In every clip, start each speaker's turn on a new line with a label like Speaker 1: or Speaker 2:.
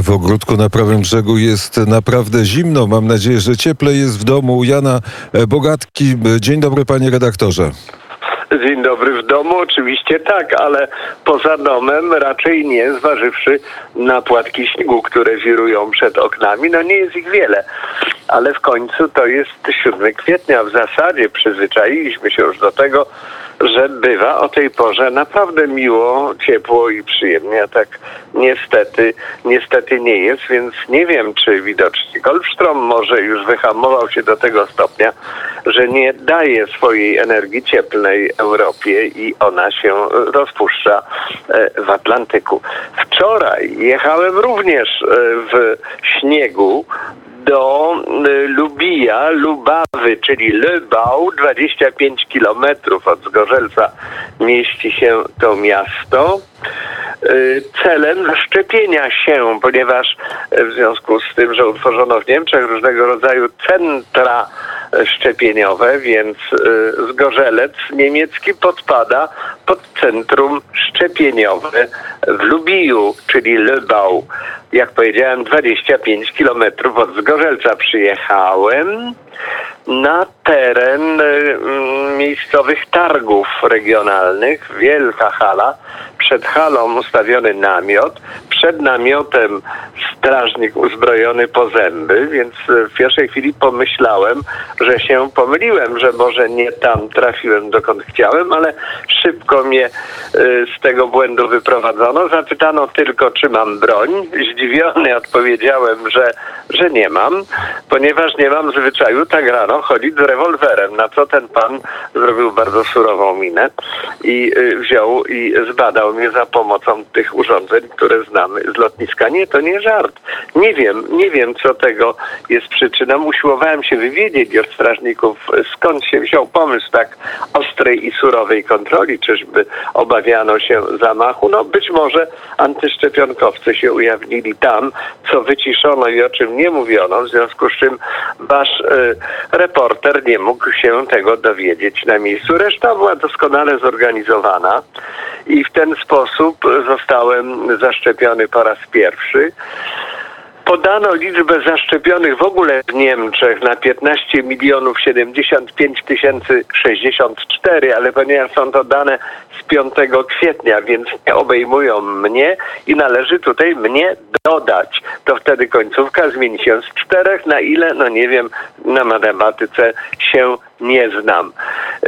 Speaker 1: W ogródku na prawym brzegu jest naprawdę zimno. Mam nadzieję, że cieplej jest w domu. Jana Bogatki. Dzień dobry, panie redaktorze.
Speaker 2: Dzień dobry w domu, oczywiście tak, ale poza domem raczej nie, zważywszy na płatki śniegu, które wirują przed oknami. No nie jest ich wiele, ale w końcu to jest 7 kwietnia. W zasadzie przyzwyczailiśmy się już do tego, że bywa o tej porze naprawdę miło, ciepło i przyjemnie, a tak niestety, niestety nie jest, więc nie wiem, czy widocznie Golfstrom może już wyhamował się do tego stopnia, że nie daje swojej energii cieplnej Europie i ona się rozpuszcza e, w Atlantyku. Wczoraj jechałem również e, w śniegu do y, Lubija, Lubawy, czyli Lebał, 25 kilometrów od Zgorzelca mieści się to miasto. Y, celem zaszczepienia się, ponieważ w związku z tym, że utworzono w Niemczech różnego rodzaju centra szczepieniowe, więc y, Zgorzelec niemiecki podpada pod centrum szczepieniowe w Lubiju, czyli Lebau. Jak powiedziałem, 25 kilometrów od Zgorzelca przyjechałem na teren y, miejscowych targów regionalnych. Wielka hala. Przed halą ustawiony namiot. Przed namiotem strażnik uzbrojony po zęby, więc w pierwszej chwili pomyślałem, że się pomyliłem, że może nie tam trafiłem dokąd chciałem, ale szybko mnie y, z tego błędu wyprowadzono. Zapytano tylko, czy mam broń. Zdziwiony odpowiedziałem, że, że nie mam, ponieważ nie mam zwyczaju tak rano chodzić z rewolwerem. Na co ten pan zrobił bardzo surową minę i y, wziął i zbadał mnie za pomocą tych urządzeń, które znamy z lotniska. Nie, to nie żart. Nie wiem, nie wiem, co tego jest przyczyną. Usiłowałem się wywiedzieć od strażników, skąd się wziął pomysł tak ostrej i surowej kontroli, czyżby obawiano się zamachu. No być może antyszczepionkowcy się ujawnili tam, co wyciszono i o czym nie mówiono, w związku z czym wasz y, reporter nie mógł się tego dowiedzieć na miejscu. Reszta była doskonale zorganizowana i w ten sposób zostałem zaszczepiony po raz pierwszy. Podano liczbę zaszczepionych w ogóle w Niemczech na 15 milionów 75 tysięcy 64, ale ponieważ są to dane z 5 kwietnia, więc nie obejmują mnie i należy tutaj mnie dodać. To wtedy końcówka zmieni się z czterech na ile? No nie wiem, na matematyce się nie znam.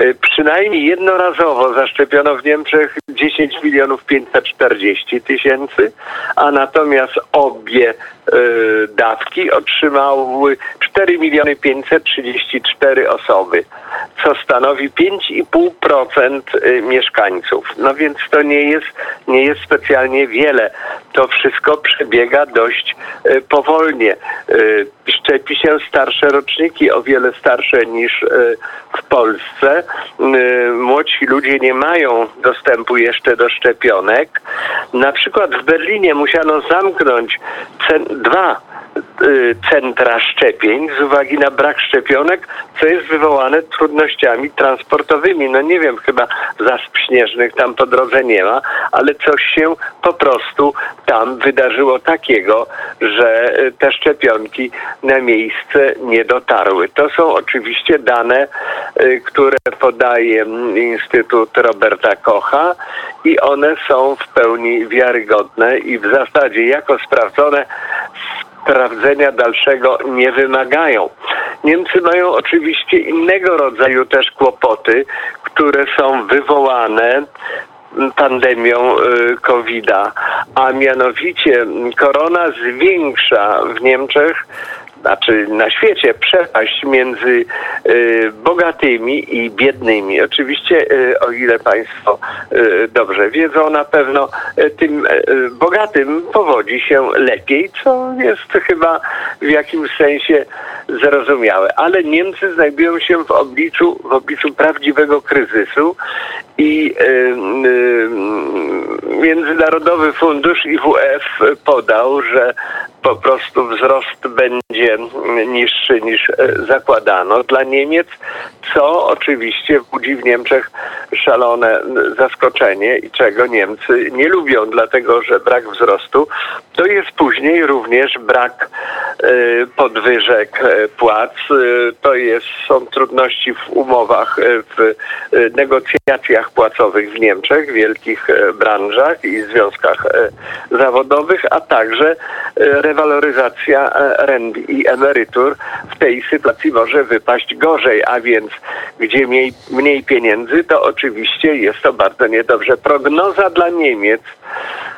Speaker 2: Y, przynajmniej jednorazowo zaszczepiono w Niemczech 10 milionów 540 tysięcy, a natomiast obie y, dawki otrzymały 4 miliony 534 osoby, co stanowi 5,5% y, mieszkańców. No więc to nie jest, nie jest specjalnie wiele. To wszystko przebiega dość powolnie. Szczepi się starsze roczniki, o wiele starsze niż w Polsce. Młodzi ludzie nie mają dostępu jeszcze do szczepionek. Na przykład w Berlinie musiano zamknąć dwa Y, centra szczepień z uwagi na brak szczepionek, co jest wywołane trudnościami transportowymi. No nie wiem, chyba zasp śnieżnych tam po drodze nie ma, ale coś się po prostu tam wydarzyło takiego, że y, te szczepionki na miejsce nie dotarły. To są oczywiście dane, y, które podaje Instytut Roberta Kocha i one są w pełni wiarygodne i w zasadzie jako sprawdzone sprawdzenia dalszego nie wymagają. Niemcy mają oczywiście innego rodzaju też kłopoty, które są wywołane pandemią y, COVID-a, a mianowicie korona zwiększa w Niemczech znaczy na świecie przepaść między y, bogatymi i biednymi. Oczywiście, y, o ile Państwo y, dobrze wiedzą, na pewno tym bogatym powodzi się lepiej, co jest chyba w jakimś sensie zrozumiałe. Ale Niemcy znajdują się w obliczu, w obliczu prawdziwego kryzysu i Międzynarodowy Fundusz IWF podał, że po prostu wzrost będzie niższy niż e, zakładano. Dla Niemiec, co oczywiście budzi w Niemczech szalone zaskoczenie i czego Niemcy nie lubią, dlatego że brak wzrostu to jest później również brak e, podwyżek e, płac, e, to jest, są trudności w umowach, e, w e, negocjacjach płacowych w Niemczech, w wielkich e, branżach i związkach e, zawodowych, a także e, rewaloryzacja e, rent i emerytur w tej sytuacji może wypaść gorzej, a więc gdzie mniej, mniej pieniędzy, to oczywiście jest to bardzo niedobrze. Prognoza dla Niemiec,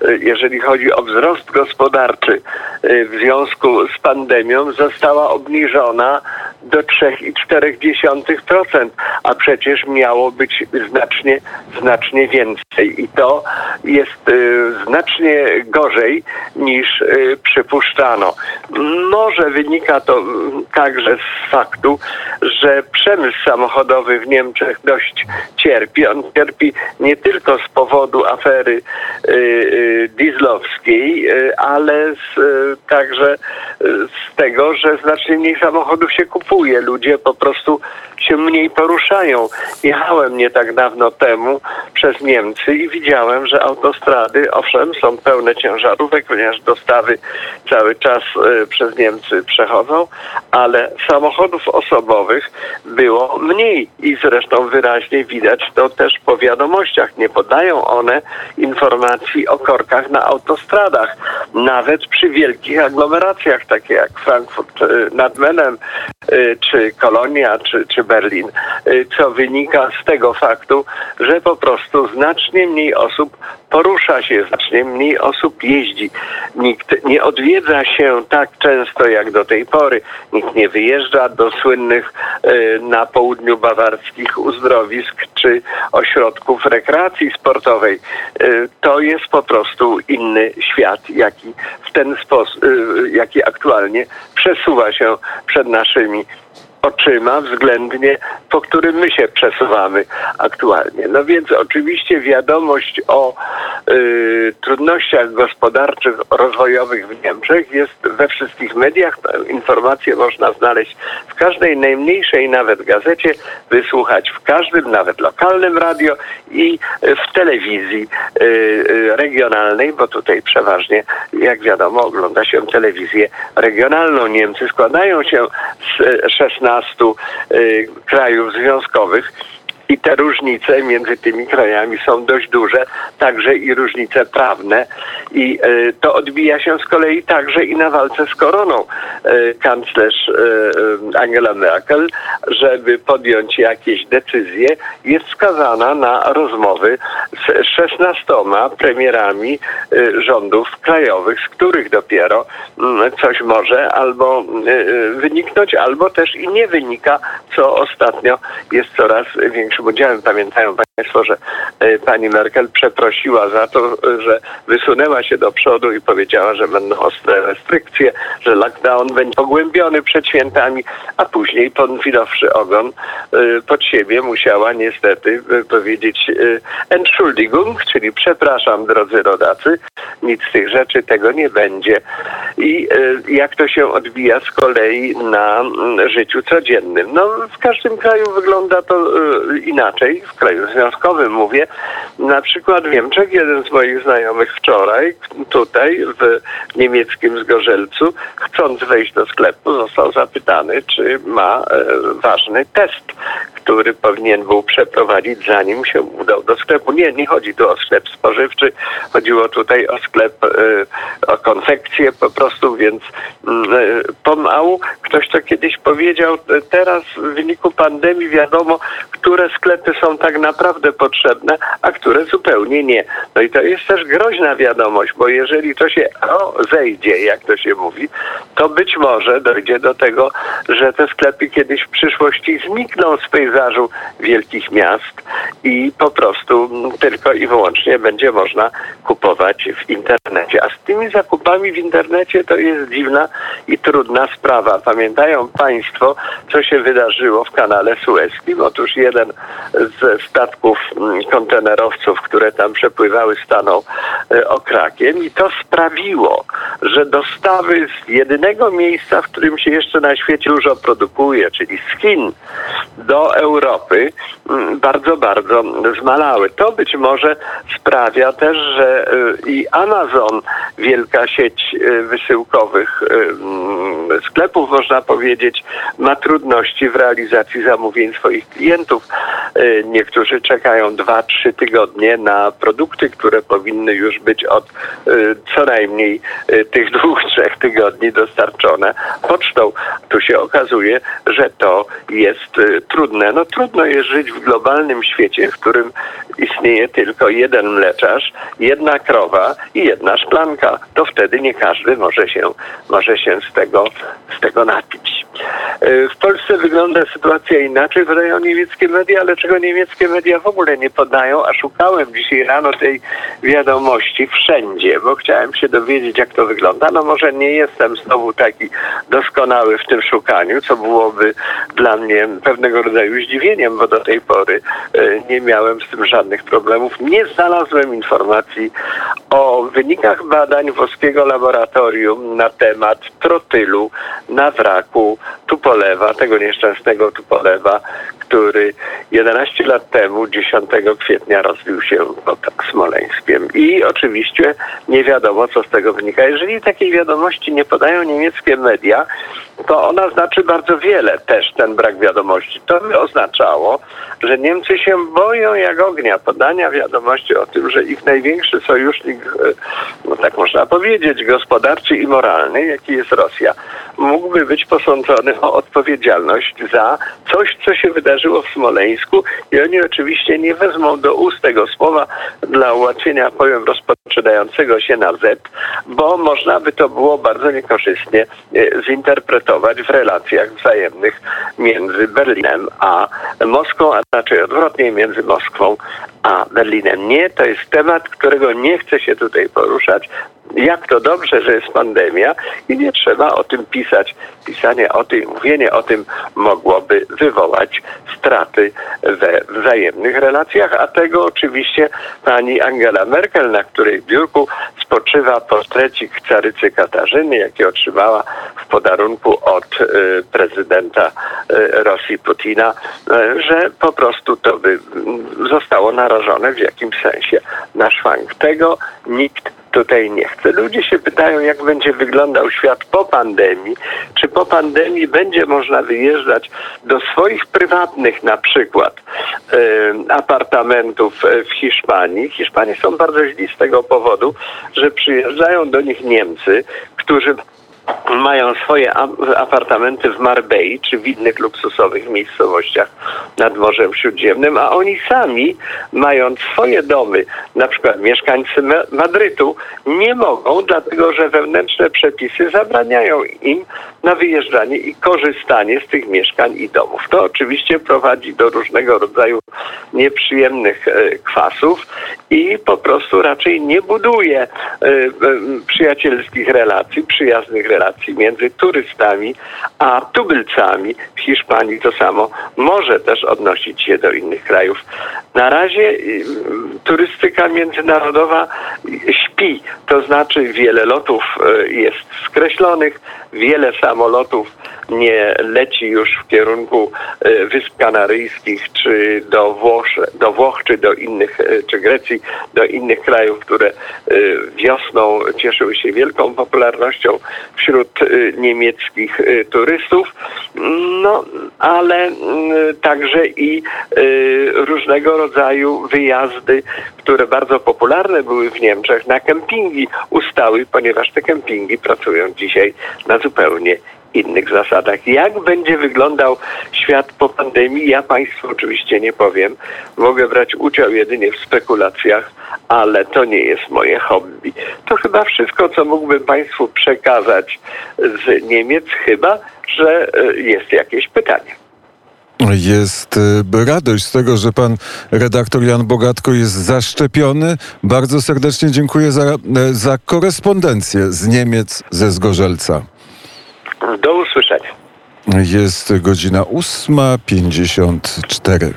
Speaker 2: e, jeżeli chodzi o wzrost gospodarczy e, w związku z pandemią, została obniżona do 3,4%, a przecież miało być znacznie, znacznie więcej. I to jest y, znacznie gorzej niż y, przypuszczano. Może wynika to także z faktu, że przemysł samochodowy w Niemczech dość cierpi. On cierpi nie tylko z powodu afery y, y, y, ale y, także z tego, że znacznie mniej samochodów się kupuje. Ludzie po prostu się mniej poruszają. Jechałem nie tak dawno temu przez Niemcy i widziałem, że autostrady, owszem, są pełne ciężarówek, ponieważ dostawy cały czas e, przez Niemcy przechodzą, ale samochodów osobowych było mniej i zresztą wyraźnie widać to też po wiadomościach. Nie podają one informacji o korkach na autostradach, nawet przy wielkich aglomeracjach, takie jak Frankfurt nad Menem, e, czy Kolonia, czy, czy Berlin, y, co wynika z tego faktu, że po prostu znacznie mniej osób porusza się, znacznie mniej osób jeździ. Nikt nie odwiedza się tak często jak do tej pory. Nikt nie wyjeżdża do słynnych y, na południu bawarskich uzdrowisk czy ośrodków rekreacji sportowej. Y, To jest po prostu inny świat, jaki w ten sposób, jaki aktualnie przesuwa się przed naszymi oczyma względnie, po którym my się przesuwamy aktualnie. No więc oczywiście wiadomość o y, trudnościach gospodarczych, rozwojowych w Niemczech jest we wszystkich mediach. Informacje można znaleźć w każdej najmniejszej nawet gazecie, wysłuchać w każdym, nawet lokalnym radio i y, w telewizji y, y, regionalnej, bo tutaj przeważnie, jak wiadomo, ogląda się telewizję regionalną. Niemcy składają się z y, 16 y, krajów związkowych. I te różnice między tymi krajami są dość duże, także i różnice prawne. I e, to odbija się z kolei także i na walce z koroną. E, kanclerz e, Angela Merkel, żeby podjąć jakieś decyzje, jest skazana na rozmowy z 16 premierami rządów krajowych, z których dopiero mm, coś może albo wyniknąć, albo też i nie wynika, co ostatnio jest coraz większym udziałem. Pamiętają Państwo, że e, pani Merkel przeprosiła za to, że wysunęła się do przodu i powiedziała, że będą ostre restrykcje, że lockdown będzie pogłębiony przed świętami, a później podwinąwszy ogon e, pod siebie musiała niestety e, powiedzieć Entschuldigung, czyli przepraszam drodzy rodacy, nic z tych rzeczy tego nie będzie. I jak to się odbija z kolei na mm, życiu codziennym? No w każdym kraju wygląda to inaczej, w kraju mówię. Na przykład w Niemczech jeden z moich znajomych wczoraj tutaj w niemieckim Zgorzelcu, chcąc wejść do sklepu, został zapytany, czy ma e, ważny test, który powinien był przeprowadzić, zanim się udał do sklepu. Nie, nie chodzi tu o sklep spożywczy, chodziło tutaj o sklep, e, o konfekcję po prostu, więc mm, e, pomału ktoś to kiedyś powiedział, teraz w wyniku pandemii wiadomo, które sklepy są tak naprawdę potrzebne, a które zupełnie nie. No i to jest też groźna wiadomość, bo jeżeli to się rozejdzie, jak to się mówi, to być może dojdzie do tego, że te sklepy kiedyś w przyszłości znikną z pejzażu wielkich miast i po prostu tylko i wyłącznie będzie można kupować w internecie. A z tymi zakupami w internecie to jest dziwna i trudna sprawa. Pamiętają Państwo, co się wydarzyło w kanale Suezkim? Otóż jeden z statków mm, kontenerowców, które tam przepływały, stanął e, okrakiem i to sprawiło, że dostawy z jedynego miejsca, w którym się jeszcze na świecie dużo produkuje, czyli z Chin do Europy, mm, bardzo, bardzo zmalały. To być może sprawia też, że y, i Amazon, wielka sieć y, wysyłkowych mm, sklepów, można powiedzieć, ma trudności w realizacji zamówień swoich klientów. Niektórzy czekają 2-3 tygodnie na produkty, które powinny już być od co najmniej tych dwóch, trzech tygodni dostarczone pocztą. Tu się okazuje, że to jest trudne. No trudno jest żyć w globalnym świecie, w którym istnieje tylko jeden mleczarz, jedna krowa i jedna szklanka. To wtedy nie każdy może się, może się z, tego, z tego napić. E, w Polsce wygląda sytuacja inaczej, podają niemieckie media, ale czego niemieckie media w ogóle nie podają, a szukałem dzisiaj rano tej wiadomości wszędzie, bo chciałem się dowiedzieć, jak to wygląda. No może nie jestem znowu taki doskonały w tym szukaniu, co byłoby dla mnie pewnego rodzaju zdziwieniem, bo do tej pory e, nie miałem z tym żadnych problemów. Nie znalazłem informacji o wynikach badań włoskiego laboratorium na temat trotylu na wraku Tupolewa, tego nieszczęsnego Tupolewa, który 11 lat temu, 10 kwietnia, rozbił się pod Smoleńskiem. I oczywiście nie wiadomo, co z tego wynika. Jeżeli takiej wiadomości nie podają niemieckie media, to ona znaczy bardzo wiele też ten brak wiadomości. To by oznaczało, że Niemcy się boją jak ognia podania wiadomości o tym, że ich największy sojusznik, e, no tak można powiedzieć, gospodarczy i moralny, jaki jest Rosja, mógłby być posądzony o odpowiedzialność za coś, co się wydarzyło w Smoleńsku i oni oczywiście nie wezmą do ust tego słowa dla ułatwienia, powiem, rozpoczynającego się na Z, bo można by to było bardzo niekorzystnie e, zinterpretować w relacjach wzajemnych między Berlinem a Moskwą, a raczej odwrotnie między Moskwą a Berlinem. Nie, to jest temat, którego nie chce się tutaj poruszać. Jak to dobrze, że jest pandemia i nie trzeba o tym pisać. Pisanie o tym, mówienie o tym mogłoby wywołać straty we wzajemnych relacjach, a tego oczywiście pani Angela Merkel, na której biurku spoczywa portrecik carycy Katarzyny, jaki otrzymała w podarunku od y, prezydenta y, Rosji Putina, y, że po prostu to by zostało narażone w jakimś sensie na szwank. Tego nikt tutaj nie chce. Ludzie się pytają, jak będzie wyglądał świat po pandemii. Czy po pandemii będzie można wyjeżdżać do swoich prywatnych na przykład e, apartamentów w Hiszpanii. Hiszpanie są bardzo źli z tego powodu, że przyjeżdżają do nich Niemcy, którzy mają swoje apartamenty w Marbei czy w innych luksusowych miejscowościach nad Morzem Śródziemnym, a oni sami, mając swoje domy, na przykład mieszkańcy Madrytu, nie mogą, dlatego że wewnętrzne przepisy zabraniają im na wyjeżdżanie i korzystanie z tych mieszkań i domów. To oczywiście prowadzi do różnego rodzaju nieprzyjemnych e, kwasów i po prostu raczej nie buduje e, przyjacielskich relacji, przyjaznych relacji relacji między turystami a tubylcami w Hiszpanii to samo może też odnosić się do innych krajów. Na razie y, turystyka międzynarodowa śpi, to znaczy wiele lotów y, jest skreślonych, wiele samolotów nie leci już w kierunku y, Wysp Kanaryjskich, czy do Włoch, do Włoch, czy do innych, czy Grecji, do innych krajów, które wiosną cieszyły się wielką popularnością wśród niemieckich turystów. No, ale także i różnego rodzaju wyjazdy, które bardzo popularne były w Niemczech, na kempingi ustały, ponieważ te kempingi pracują dzisiaj na zupełnie innych zasadach. Jak będzie wyglądał świat po pandemii, ja Państwu oczywiście nie powiem. Mogę brać udział jedynie w spekulacjach, ale to nie jest moje hobby. To chyba wszystko, co mógłbym Państwu przekazać z Niemiec, chyba, że e, jest jakieś pytanie.
Speaker 1: Jest y, radość z tego, że pan redaktor Jan Bogatko jest zaszczepiony. Bardzo serdecznie dziękuję za, e, za korespondencję z Niemiec, ze Zgorzelca.
Speaker 2: Do usłyszenia.
Speaker 1: Jest godzina 8.54.